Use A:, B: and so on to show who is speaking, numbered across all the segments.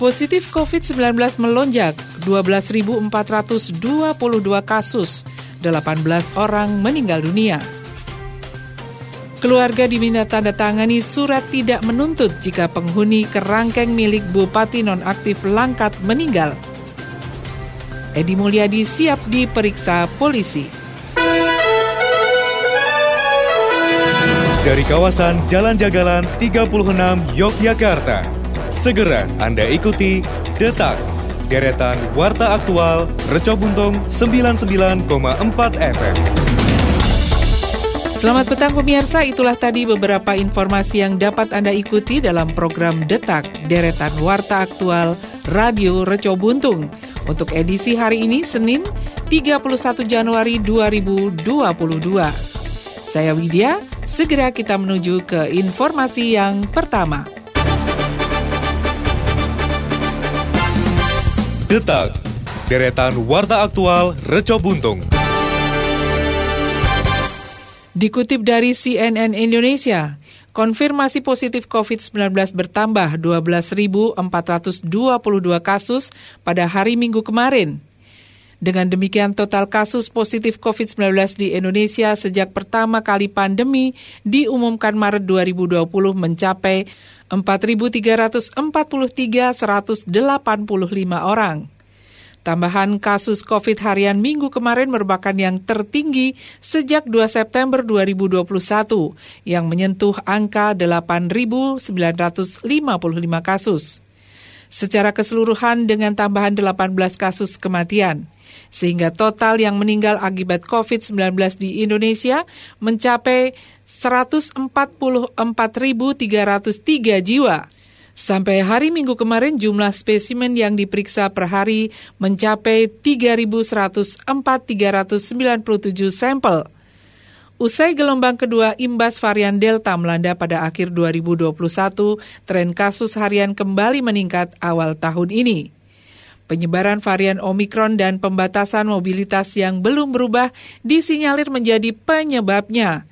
A: Positif COVID-19 melonjak, 12.422 kasus, 18 orang meninggal dunia. Keluarga diminta tanda tangani surat tidak menuntut jika penghuni kerangkeng milik Bupati nonaktif Langkat meninggal. Edi Mulyadi siap diperiksa polisi.
B: Dari kawasan Jalan Jagalan 36 Yogyakarta. Segera Anda ikuti Detak, deretan Warta Aktual Reco Buntung 99,4 FM.
A: Selamat petang pemirsa, itulah tadi beberapa informasi yang dapat Anda ikuti dalam program Detak, deretan Warta Aktual Radio Reco Buntung. Untuk edisi hari ini, Senin 31 Januari 2022. Saya Widya, segera kita menuju ke informasi yang pertama.
B: Detak, deretan Warta Aktual Reco Buntung.
A: Dikutip dari CNN Indonesia, konfirmasi positif COVID-19 bertambah 12.422 kasus pada hari Minggu kemarin. Dengan demikian total kasus positif COVID-19 di Indonesia sejak pertama kali pandemi diumumkan Maret 2020 mencapai 4.343 185 orang. Tambahan kasus COVID harian minggu kemarin merupakan yang tertinggi sejak 2 September 2021 yang menyentuh angka 8.955 kasus. Secara keseluruhan dengan tambahan 18 kasus kematian sehingga total yang meninggal akibat COVID-19 di Indonesia mencapai 144.303 jiwa. Sampai hari Minggu kemarin jumlah spesimen yang diperiksa per hari mencapai 3.104.397 sampel. Usai gelombang kedua imbas varian Delta melanda pada akhir 2021, tren kasus harian kembali meningkat awal tahun ini. Penyebaran varian Omikron dan pembatasan mobilitas yang belum berubah disinyalir menjadi penyebabnya.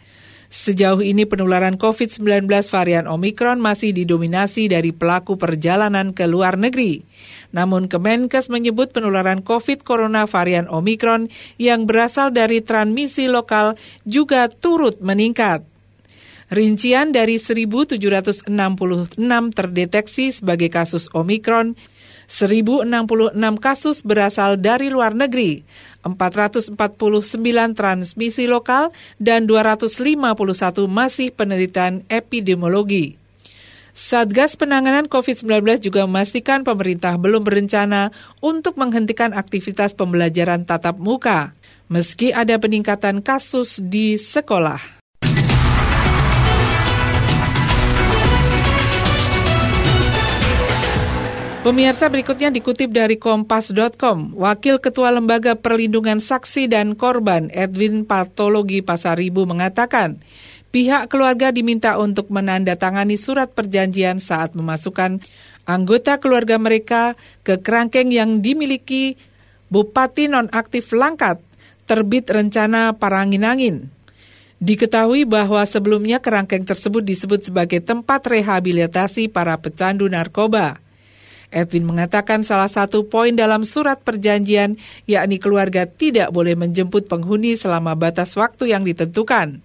A: Sejauh ini penularan COVID-19 varian Omikron masih didominasi dari pelaku perjalanan ke luar negeri. Namun Kemenkes menyebut penularan COVID corona varian Omikron yang berasal dari transmisi lokal juga turut meningkat. Rincian dari 1.766 terdeteksi sebagai kasus Omikron, 1.066 kasus berasal dari luar negeri, 449 transmisi lokal, dan 251 masih penelitian epidemiologi. Satgas Penanganan COVID-19 juga memastikan pemerintah belum berencana untuk menghentikan aktivitas pembelajaran tatap muka, meski ada peningkatan kasus di sekolah. Pemirsa berikutnya dikutip dari Kompas.com, Wakil Ketua Lembaga Perlindungan Saksi dan Korban Edwin Patologi Pasaribu mengatakan, pihak keluarga diminta untuk menandatangani surat perjanjian saat memasukkan anggota keluarga mereka ke kerangkeng yang dimiliki Bupati Nonaktif Langkat, terbit rencana Parangin-Angin. Diketahui bahwa sebelumnya kerangkeng tersebut disebut sebagai tempat rehabilitasi para pecandu narkoba. Edwin mengatakan salah satu poin dalam surat perjanjian yakni keluarga tidak boleh menjemput penghuni selama batas waktu yang ditentukan.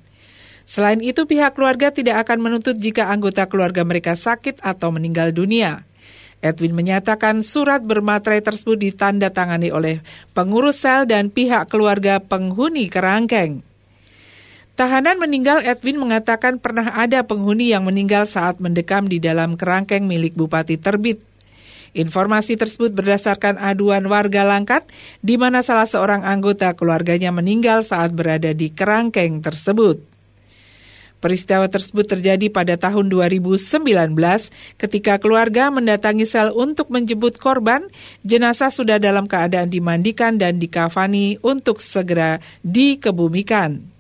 A: Selain itu, pihak keluarga tidak akan menuntut jika anggota keluarga mereka sakit atau meninggal dunia. Edwin menyatakan surat bermaterai tersebut ditandatangani oleh pengurus sel dan pihak keluarga penghuni kerangkeng. Tahanan meninggal Edwin mengatakan pernah ada penghuni yang meninggal saat mendekam di dalam kerangkeng milik Bupati Terbit. Informasi tersebut berdasarkan aduan warga Langkat, di mana salah seorang anggota keluarganya meninggal saat berada di kerangkeng tersebut. Peristiwa tersebut terjadi pada tahun 2019 ketika keluarga mendatangi sel untuk menjemput korban, jenazah sudah dalam keadaan dimandikan dan dikafani untuk segera dikebumikan.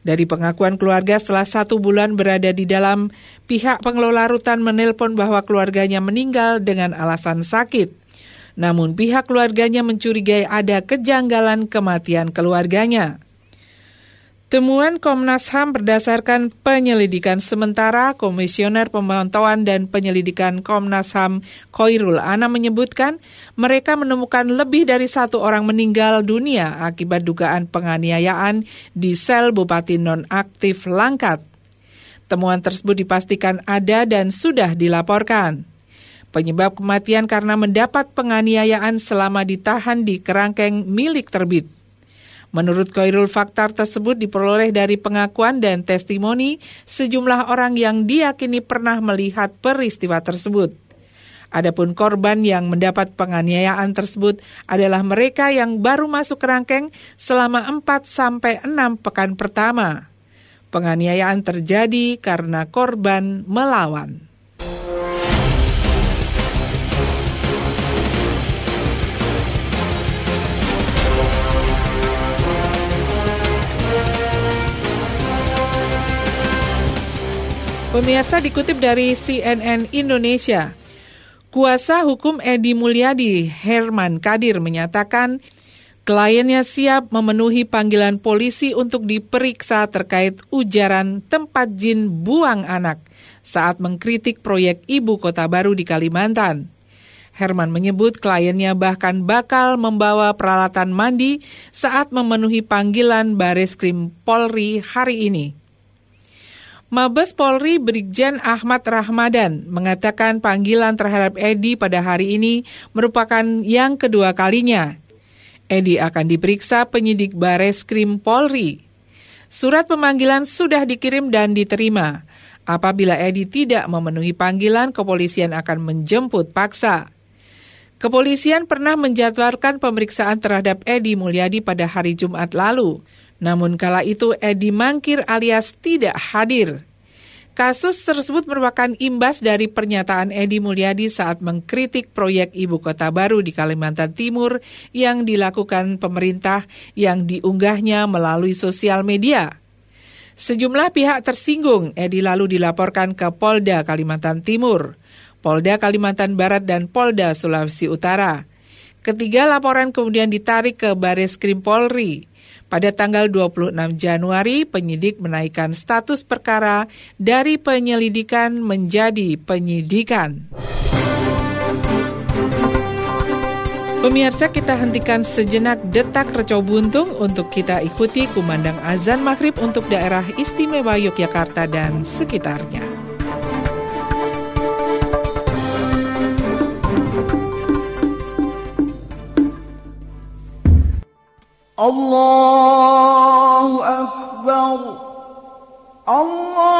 A: Dari pengakuan keluarga setelah satu bulan berada di dalam, pihak pengelola rutan menelpon bahwa keluarganya meninggal dengan alasan sakit. Namun pihak keluarganya mencurigai ada kejanggalan kematian keluarganya. Temuan Komnas HAM berdasarkan penyelidikan sementara Komisioner Pemantauan dan Penyelidikan Komnas HAM Koirul Ana menyebutkan mereka menemukan lebih dari satu orang meninggal dunia akibat dugaan penganiayaan di sel Bupati Nonaktif Langkat. Temuan tersebut dipastikan ada dan sudah dilaporkan. Penyebab kematian karena mendapat penganiayaan selama ditahan di kerangkeng milik terbit. Menurut Koirul, fakta tersebut diperoleh dari pengakuan dan testimoni sejumlah orang yang diyakini pernah melihat peristiwa tersebut. Adapun korban yang mendapat penganiayaan tersebut adalah mereka yang baru masuk kerangkeng selama 4 sampai 6 pekan pertama. Penganiayaan terjadi karena korban melawan. Pemirsa dikutip dari CNN Indonesia, kuasa hukum Edi Mulyadi, Herman Kadir menyatakan kliennya siap memenuhi panggilan polisi untuk diperiksa terkait ujaran tempat jin buang anak saat mengkritik proyek ibu kota baru di Kalimantan. Herman menyebut kliennya bahkan bakal membawa peralatan mandi saat memenuhi panggilan Baris Krim Polri hari ini. Mabes Polri Brigjen Ahmad Rahmadan mengatakan panggilan terhadap Edi pada hari ini merupakan yang kedua kalinya. Edi akan diperiksa penyidik Bares Krim Polri. Surat pemanggilan sudah dikirim dan diterima. Apabila Edi tidak memenuhi panggilan, kepolisian akan menjemput paksa. Kepolisian pernah menjadwalkan pemeriksaan terhadap Edi Mulyadi pada hari Jumat lalu. Namun kala itu Edi mangkir alias tidak hadir. Kasus tersebut merupakan imbas dari pernyataan Edi Mulyadi saat mengkritik proyek ibu kota baru di Kalimantan Timur yang dilakukan pemerintah yang diunggahnya melalui sosial media. Sejumlah pihak tersinggung, Edi lalu dilaporkan ke Polda Kalimantan Timur, Polda Kalimantan Barat dan Polda Sulawesi Utara. Ketiga laporan kemudian ditarik ke Baris Krim Polri. Pada tanggal 26 Januari, penyidik menaikkan status perkara dari penyelidikan menjadi penyidikan. Pemirsa kita hentikan sejenak detak reco buntung untuk kita ikuti kumandang azan maghrib untuk daerah istimewa Yogyakarta dan sekitarnya.
C: الله أكبر الله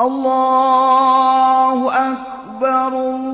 C: الله أكبر الله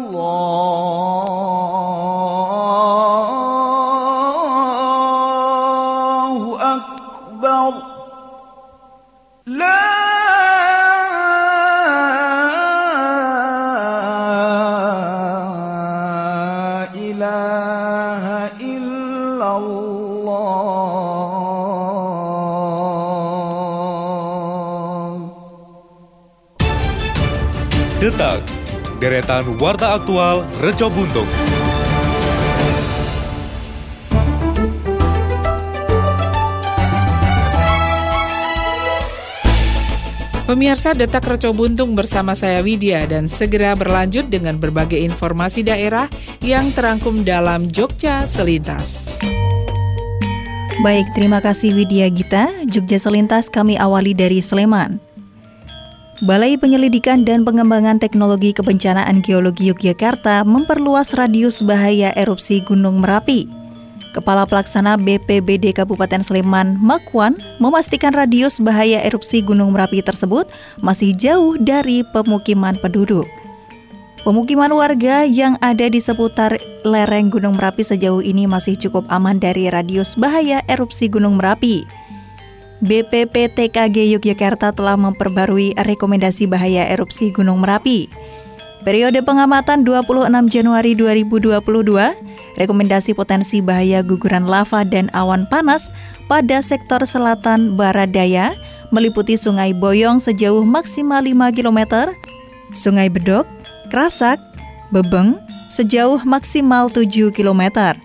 B: deretan Warta Aktual Reco Buntung.
A: Pemirsa Detak Reco Buntung bersama saya Widya dan segera berlanjut dengan berbagai informasi daerah yang terangkum dalam Jogja Selintas.
D: Baik, terima kasih Widya Gita. Jogja Selintas kami awali dari Sleman. Balai Penyelidikan dan Pengembangan Teknologi Kebencanaan Geologi Yogyakarta memperluas radius bahaya erupsi Gunung Merapi. Kepala Pelaksana BPBD Kabupaten Sleman, Makwan, memastikan radius bahaya erupsi Gunung Merapi tersebut masih jauh dari pemukiman penduduk. Pemukiman warga yang ada di seputar lereng Gunung Merapi sejauh ini masih cukup aman dari radius bahaya erupsi Gunung Merapi. BPPTKG Yogyakarta telah memperbarui rekomendasi bahaya erupsi Gunung Merapi. Periode pengamatan 26 Januari 2022, rekomendasi potensi bahaya guguran lava dan awan panas pada sektor selatan barat daya meliputi Sungai Boyong sejauh maksimal 5 km, Sungai Bedok, Krasak, Bebeng sejauh maksimal 7 km.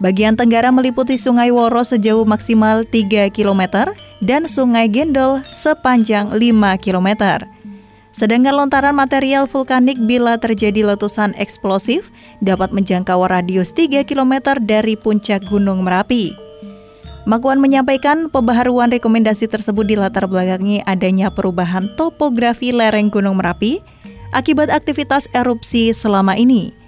D: Bagian tenggara meliputi Sungai Woro sejauh maksimal 3 km dan Sungai Gendol sepanjang 5 km. Sedangkan lontaran material vulkanik bila terjadi letusan eksplosif dapat menjangkau radius 3 km dari puncak Gunung Merapi. Makwan menyampaikan pembaharuan rekomendasi tersebut dilatar belakangi adanya perubahan topografi lereng Gunung Merapi akibat aktivitas erupsi selama ini.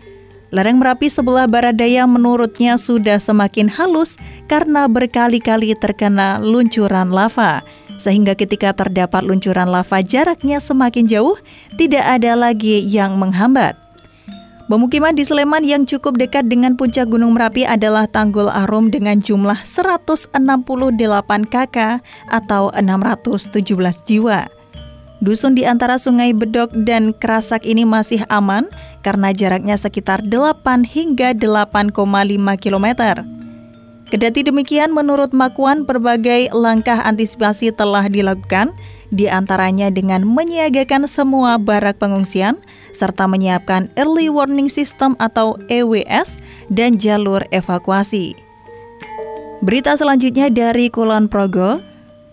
D: Lereng Merapi sebelah barat daya menurutnya sudah semakin halus karena berkali-kali terkena luncuran lava, sehingga ketika terdapat luncuran lava jaraknya semakin jauh, tidak ada lagi yang menghambat. Pemukiman di Sleman yang cukup dekat dengan puncak Gunung Merapi adalah Tanggul Arum dengan jumlah 168 kakak atau 617 jiwa. Dusun di antara Sungai Bedok dan Kerasak ini masih aman karena jaraknya sekitar 8 hingga 8,5 km. Kedati demikian, menurut Makwan, berbagai langkah antisipasi telah dilakukan, di antaranya dengan menyiagakan semua barak pengungsian, serta menyiapkan Early Warning System atau EWS dan jalur evakuasi. Berita selanjutnya dari Kulon Progo,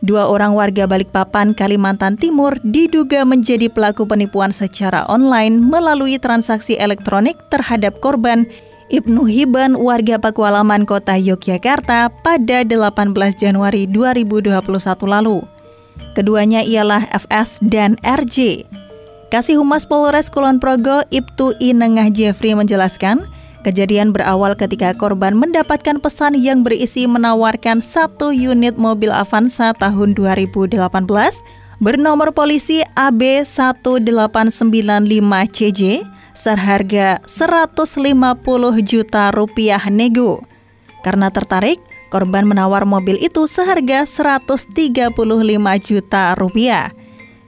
D: Dua orang warga Balikpapan, Kalimantan Timur diduga menjadi pelaku penipuan secara online melalui transaksi elektronik terhadap korban Ibnu Hiban warga Pakualaman Kota Yogyakarta pada 18 Januari 2021 lalu. Keduanya ialah FS dan RJ. Kasih Humas Polres Kulon Progo Ibtu Inengah Jeffrey menjelaskan, Kejadian berawal ketika korban mendapatkan pesan yang berisi menawarkan satu unit mobil Avanza tahun 2018 bernomor polisi AB1895CJ seharga 150 juta rupiah nego. Karena tertarik, korban menawar mobil itu seharga 135 juta rupiah.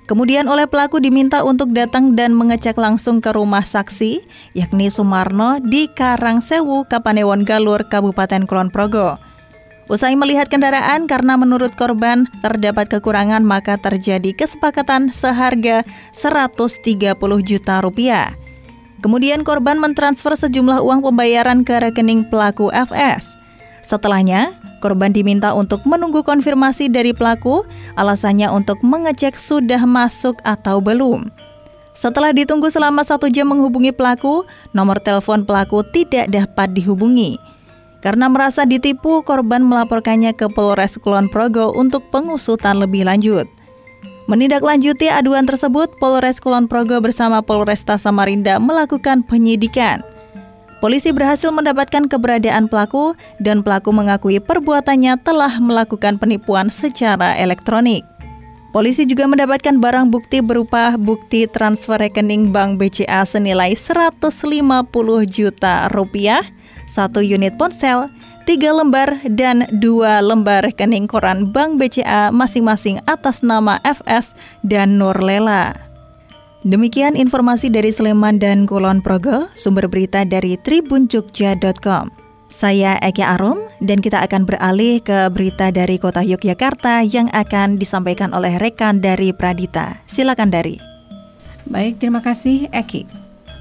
D: Kemudian oleh pelaku diminta untuk datang dan mengecek langsung ke rumah saksi, yakni Sumarno di Karangsewu, Kapanewon Galur, Kabupaten Kulon Progo. Usai melihat kendaraan karena menurut korban terdapat kekurangan maka terjadi kesepakatan seharga 130 juta rupiah. Kemudian korban mentransfer sejumlah uang pembayaran ke rekening pelaku FS. Setelahnya, korban diminta untuk menunggu konfirmasi dari pelaku, alasannya untuk mengecek sudah masuk atau belum. Setelah ditunggu selama satu jam menghubungi pelaku, nomor telepon pelaku tidak dapat dihubungi. Karena merasa ditipu, korban melaporkannya ke Polres Kulon Progo untuk pengusutan lebih lanjut. Menindaklanjuti aduan tersebut, Polres Kulon Progo bersama Polresta Samarinda melakukan penyidikan. Polisi berhasil mendapatkan keberadaan pelaku dan pelaku mengakui perbuatannya telah melakukan penipuan secara elektronik. Polisi juga mendapatkan barang bukti berupa bukti transfer rekening Bank BCA senilai 150 juta rupiah, satu unit ponsel, tiga lembar dan dua lembar rekening koran Bank BCA masing-masing atas nama FS dan Nurlela. Demikian informasi dari Sleman dan Kulon Progo, sumber berita dari tribunjogja.com. Saya Eki Arum dan kita akan beralih ke berita dari kota Yogyakarta yang akan disampaikan oleh rekan dari Pradita. Silakan dari.
E: Baik, terima kasih Eki.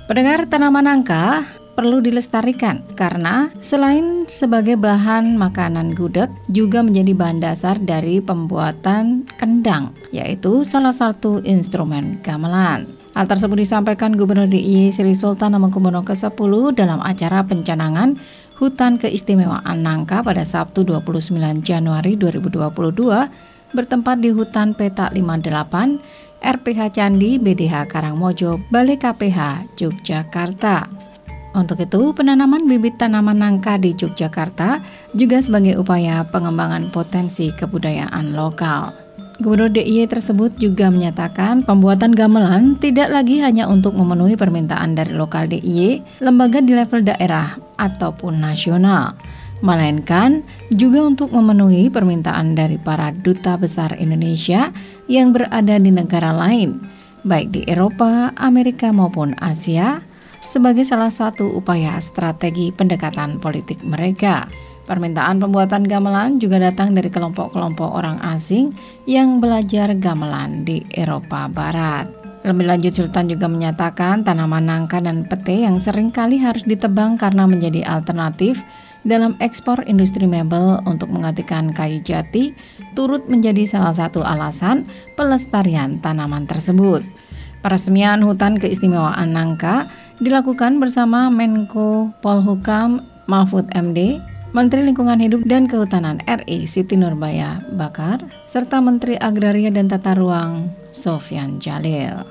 E: Pendengar tanaman nangka perlu dilestarikan karena selain sebagai bahan makanan gudeg juga menjadi bahan dasar dari pembuatan kendang yaitu salah satu instrumen gamelan. Hal tersebut disampaikan Gubernur DIY Sri Sultan Hamengkubuwono ke-10 dalam acara pencanangan Hutan Keistimewaan Nangka pada Sabtu 29 Januari 2022 bertempat di Hutan Petak 58 RPH Candi BDH Karangmojo Balai KPH Yogyakarta. Untuk itu, penanaman bibit tanaman nangka di Yogyakarta juga sebagai upaya pengembangan potensi kebudayaan lokal. Gubernur DIY tersebut juga menyatakan pembuatan gamelan tidak lagi hanya untuk memenuhi permintaan dari lokal DIY, lembaga di level daerah ataupun nasional, melainkan juga untuk memenuhi permintaan dari para duta besar Indonesia yang berada di negara lain, baik di Eropa, Amerika maupun Asia, sebagai salah satu upaya strategi pendekatan politik mereka. Permintaan pembuatan gamelan juga datang dari kelompok-kelompok orang asing yang belajar gamelan di Eropa Barat. Lebih lanjut Sultan juga menyatakan tanaman nangka dan pete yang sering kali harus ditebang karena menjadi alternatif dalam ekspor industri mebel untuk menggantikan kayu jati turut menjadi salah satu alasan pelestarian tanaman tersebut. Peresmian hutan keistimewaan Nangka dilakukan bersama Menko Polhukam Mahfud MD, Menteri Lingkungan Hidup dan Kehutanan RI Siti Nurbaya Bakar, serta Menteri Agraria dan Tata Ruang Sofyan Jalil.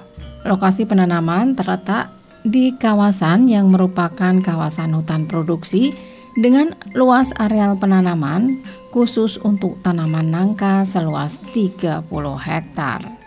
E: Lokasi penanaman terletak di kawasan yang merupakan kawasan hutan produksi dengan luas areal penanaman khusus untuk tanaman nangka seluas 30 hektar.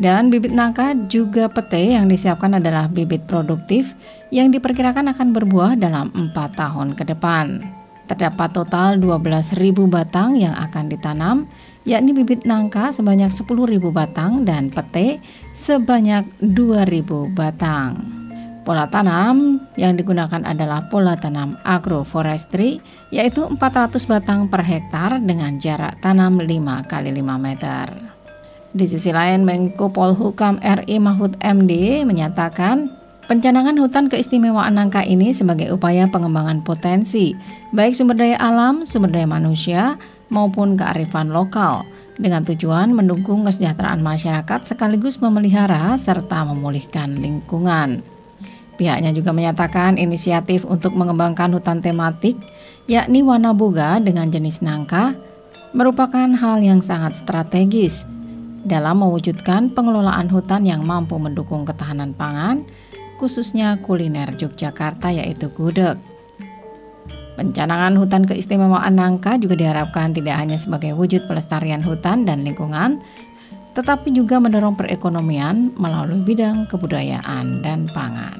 E: Dan bibit nangka juga pete yang disiapkan adalah bibit produktif yang diperkirakan akan berbuah dalam 4 tahun ke depan. Terdapat total 12.000 batang yang akan ditanam, yakni bibit nangka sebanyak 10.000 batang dan pete sebanyak 2.000 batang. Pola tanam yang digunakan adalah pola tanam agroforestry yaitu 400 batang per hektar dengan jarak tanam 5 kali 5 meter. Di sisi lain, Menko Polhukam RI Mahfud MD menyatakan pencanangan hutan keistimewaan Nangka ini sebagai upaya pengembangan potensi, baik sumber daya alam, sumber daya manusia, maupun kearifan lokal, dengan tujuan mendukung kesejahteraan masyarakat sekaligus memelihara serta memulihkan lingkungan. Pihaknya juga menyatakan inisiatif untuk mengembangkan hutan tematik, yakni Wanaboga dengan jenis nangka, merupakan hal yang sangat strategis dalam mewujudkan pengelolaan hutan yang mampu mendukung ketahanan pangan, khususnya kuliner Yogyakarta yaitu gudeg. Pencanangan hutan keistimewaan Nangka juga diharapkan tidak hanya sebagai wujud pelestarian hutan dan lingkungan, tetapi juga mendorong perekonomian melalui bidang kebudayaan dan pangan.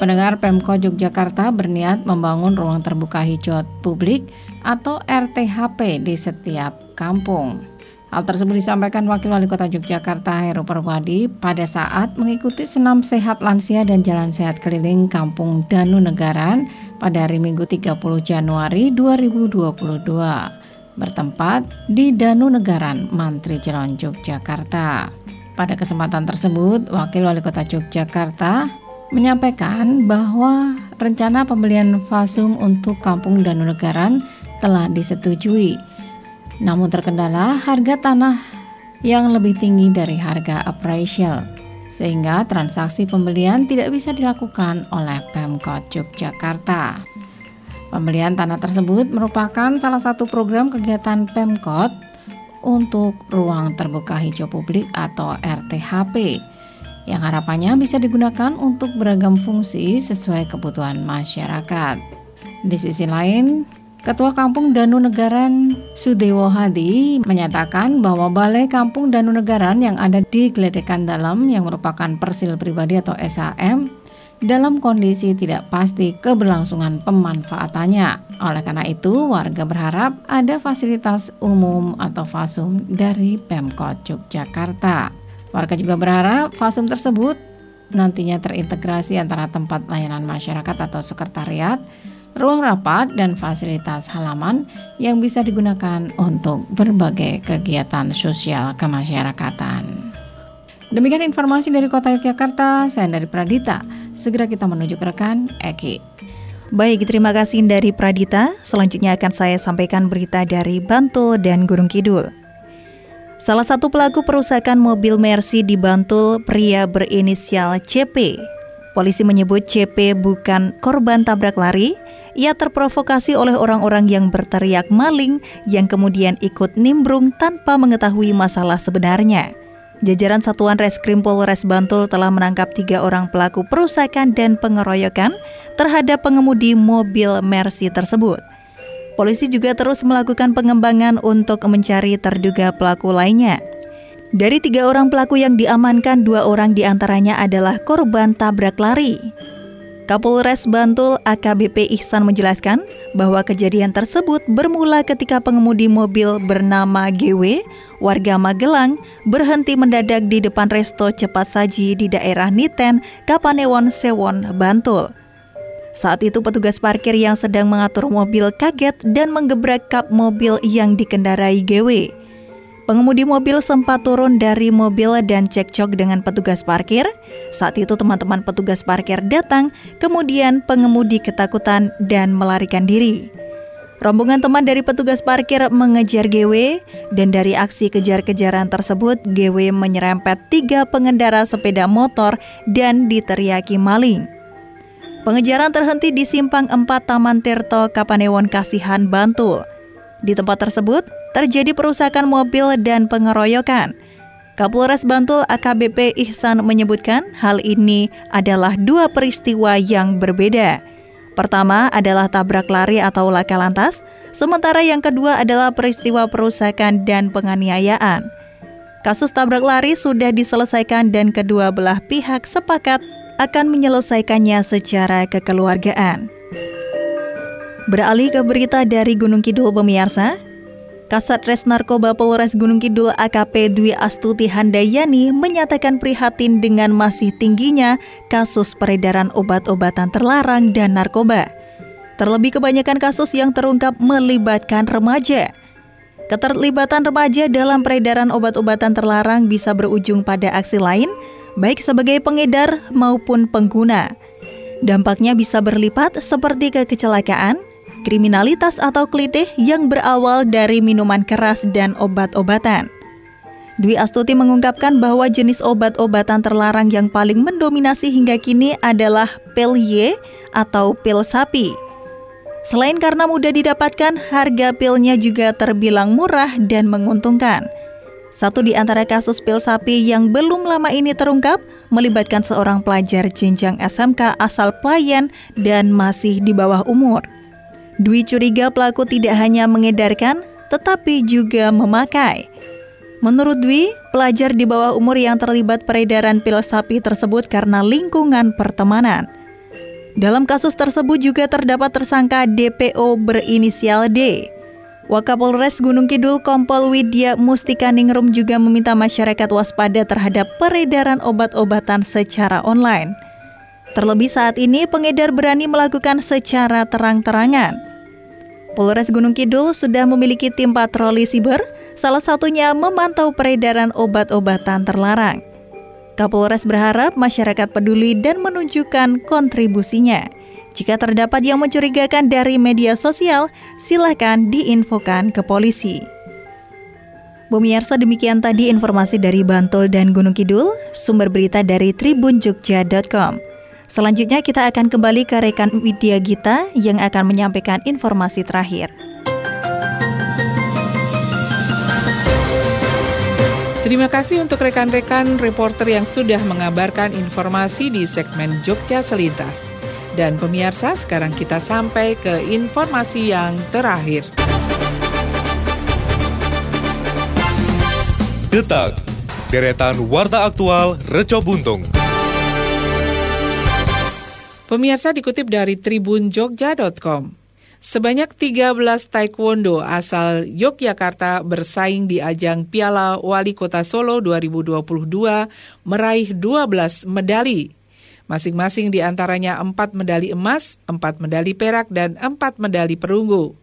E: Pendengar Pemko Yogyakarta berniat membangun ruang terbuka hijau publik atau RTHP di setiap kampung. Hal tersebut disampaikan Wakil Wali Kota Yogyakarta Heru Perwadi pada saat mengikuti senam sehat lansia dan jalan sehat keliling Kampung Danu Negaran pada hari Minggu 30 Januari 2022 bertempat di Danu Negaran, Mantri Jelon, Yogyakarta. Pada kesempatan tersebut, Wakil Wali Kota Yogyakarta menyampaikan bahwa rencana pembelian fasum untuk Kampung Danu Negaran telah disetujui. Namun terkendala harga tanah yang lebih tinggi dari harga appraisal sehingga transaksi pembelian tidak bisa dilakukan oleh Pemkot Yogyakarta. Pembelian tanah tersebut merupakan salah satu program kegiatan Pemkot untuk ruang terbuka hijau publik atau RTHP yang harapannya bisa digunakan untuk beragam fungsi sesuai kebutuhan masyarakat. Di sisi lain, Ketua Kampung Danu Negaran Sudewo Hadi menyatakan bahwa Balai Kampung Danu Negaran yang ada di Gledekan Dalam yang merupakan persil pribadi atau SAM dalam kondisi tidak pasti keberlangsungan pemanfaatannya. Oleh karena itu, warga berharap ada fasilitas umum atau fasum dari Pemkot Yogyakarta. Warga juga berharap fasum tersebut nantinya terintegrasi antara tempat layanan masyarakat atau sekretariat ruang rapat, dan fasilitas halaman yang bisa digunakan untuk berbagai kegiatan sosial kemasyarakatan. Demikian informasi dari Kota Yogyakarta, saya dari Pradita. Segera kita menuju ke rekan Eki.
D: Baik, terima kasih dari Pradita. Selanjutnya akan saya sampaikan berita dari Bantul dan Gunung Kidul. Salah satu pelaku perusakan mobil Mercy di Bantul, pria berinisial CP. Polisi menyebut CP bukan korban tabrak lari, ia terprovokasi oleh orang-orang yang berteriak maling yang kemudian ikut nimbrung tanpa mengetahui masalah sebenarnya. Jajaran Satuan Reskrim Polres Bantul telah menangkap tiga orang pelaku perusakan dan pengeroyokan terhadap pengemudi mobil Mercy tersebut. Polisi juga terus melakukan pengembangan untuk mencari terduga pelaku lainnya. Dari tiga orang pelaku yang diamankan, dua orang di antaranya adalah korban tabrak lari. Kapolres Bantul AKBP Ihsan menjelaskan bahwa kejadian tersebut bermula ketika pengemudi mobil bernama GW, warga Magelang, berhenti mendadak di depan resto cepat saji di daerah Niten, Kapanewon, Sewon, Bantul. Saat itu petugas parkir yang sedang mengatur mobil kaget dan menggebrak kap mobil yang dikendarai GW. Pengemudi mobil sempat turun dari mobil dan cekcok dengan petugas parkir. Saat itu teman-teman petugas parkir datang, kemudian pengemudi ketakutan dan melarikan diri. Rombongan teman dari petugas parkir mengejar GW dan dari aksi kejar-kejaran tersebut GW menyerempet tiga pengendara sepeda motor dan diteriaki maling. Pengejaran terhenti di simpang 4 Taman Tirto, Kapanewon Kasihan, Bantul. Di tempat tersebut, terjadi perusakan mobil dan pengeroyokan. Kapolres Bantul AKBP Ihsan menyebutkan hal ini adalah dua peristiwa yang berbeda. Pertama adalah tabrak lari atau laka lantas, sementara yang kedua adalah peristiwa perusakan dan penganiayaan. Kasus tabrak lari sudah diselesaikan dan kedua belah pihak sepakat akan menyelesaikannya secara kekeluargaan. Beralih ke berita dari Gunung Kidul pemirsa, Kasat Res Narkoba Polres Gunung Kidul AKP Dwi Astuti Handayani menyatakan prihatin dengan masih tingginya kasus peredaran obat-obatan terlarang dan narkoba. Terlebih kebanyakan kasus yang terungkap melibatkan remaja. Keterlibatan remaja dalam peredaran obat-obatan terlarang bisa berujung pada aksi lain, baik sebagai pengedar maupun pengguna. Dampaknya bisa berlipat seperti kecelakaan, kriminalitas atau klitih yang berawal dari minuman keras dan obat-obatan. Dwi Astuti mengungkapkan bahwa jenis obat-obatan terlarang yang paling mendominasi hingga kini adalah pil Y atau pil sapi. Selain karena mudah didapatkan, harga pilnya juga terbilang murah dan menguntungkan. Satu di antara kasus pil sapi yang belum lama ini terungkap melibatkan seorang pelajar jenjang SMK asal Playan dan masih di bawah umur. Dwi curiga pelaku tidak hanya mengedarkan, tetapi juga memakai. Menurut Dwi, pelajar di bawah umur yang terlibat peredaran pil sapi tersebut karena lingkungan pertemanan. Dalam kasus tersebut juga terdapat tersangka DPO berinisial D. Wakapolres Gunung Kidul Kompol Widya Mustika Ningrum juga meminta masyarakat waspada terhadap peredaran obat-obatan secara online. Terlebih saat ini pengedar berani melakukan secara terang-terangan. Polres Gunung Kidul sudah memiliki tim patroli siber, salah satunya memantau peredaran obat-obatan terlarang. Kapolres berharap masyarakat peduli dan menunjukkan kontribusinya. Jika terdapat yang mencurigakan dari media sosial, silahkan diinfokan ke polisi. Pemirsa demikian tadi informasi dari Bantul dan Gunung Kidul, sumber berita dari tribunjogja.com. Selanjutnya kita akan kembali ke rekan Widya Gita yang akan menyampaikan informasi terakhir.
A: Terima kasih untuk rekan-rekan reporter yang sudah mengabarkan informasi di segmen Jogja Selintas. Dan pemirsa, sekarang kita sampai ke informasi yang terakhir.
B: Detak, deretan warta aktual Reco Buntung.
A: Pemirsa dikutip dari tribunjogja.com. Sebanyak 13 taekwondo asal Yogyakarta bersaing di ajang Piala Wali Kota Solo 2022 meraih 12 medali. Masing-masing di antaranya 4 medali emas, 4 medali perak, dan 4 medali perunggu.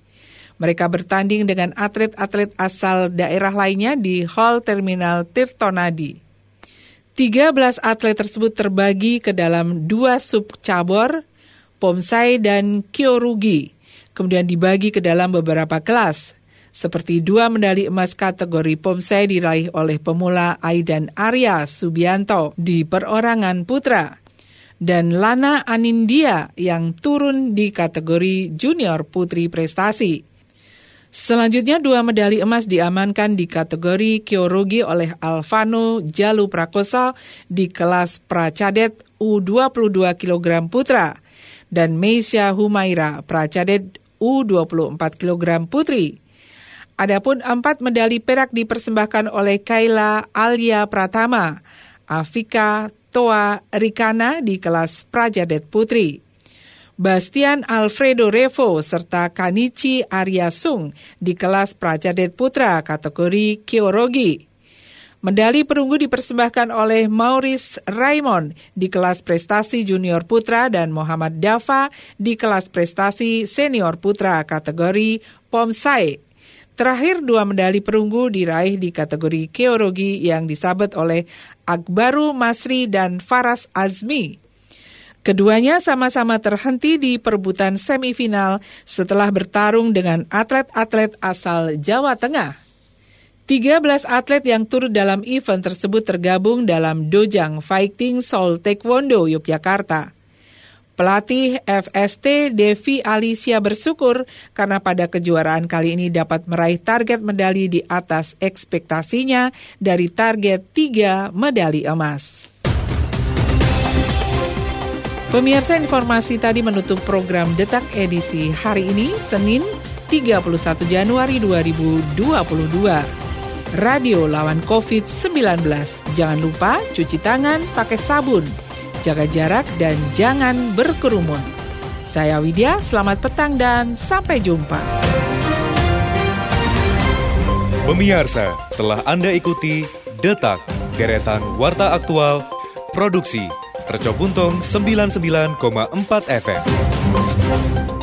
A: Mereka bertanding dengan atlet-atlet asal daerah lainnya di Hall Terminal Tirtonadi. 13 atlet tersebut terbagi ke dalam dua subcabur, pomsai dan kyorugi, kemudian dibagi ke dalam beberapa kelas. Seperti dua medali emas kategori pomsai diraih oleh pemula Aidan Arya Subianto di perorangan putra dan Lana Anindia yang turun di kategori junior putri prestasi. Selanjutnya dua medali emas diamankan di kategori Kyorugi oleh Alvano Jalu Prakoso di kelas Pracadet U22 kg putra dan Meisha Humaira Pracadet U24 kg putri. Adapun empat medali perak dipersembahkan oleh Kaila Alia Pratama, Afika Toa Rikana di kelas Prajadet Putri. Bastian Alfredo Revo serta Kanichi Aryasung di kelas Prajadet Putra kategori Kyorogi. Medali perunggu dipersembahkan oleh Maurice Raymond di kelas prestasi junior putra dan Muhammad Dava di kelas prestasi senior putra kategori Pomsai. Terakhir dua medali perunggu diraih di kategori Kyorogi yang disabet oleh Akbaru Masri dan Faras Azmi. Keduanya sama-sama terhenti di perebutan semifinal setelah bertarung dengan atlet-atlet asal Jawa Tengah. 13 atlet yang turut dalam event tersebut tergabung dalam Dojang Fighting Soul Taekwondo Yogyakarta. Pelatih FST Devi Alicia bersyukur karena pada kejuaraan kali ini dapat meraih target medali di atas ekspektasinya dari target 3 medali emas. Pemirsa informasi tadi menutup program Detak edisi hari ini, Senin 31 Januari 2022. Radio lawan COVID-19. Jangan lupa cuci tangan pakai sabun, jaga jarak, dan jangan berkerumun. Saya Widya, selamat petang dan sampai jumpa.
B: Pemirsa, telah Anda ikuti Detak, deretan Warta Aktual, Produksi Reco Buntung 99,4 FM.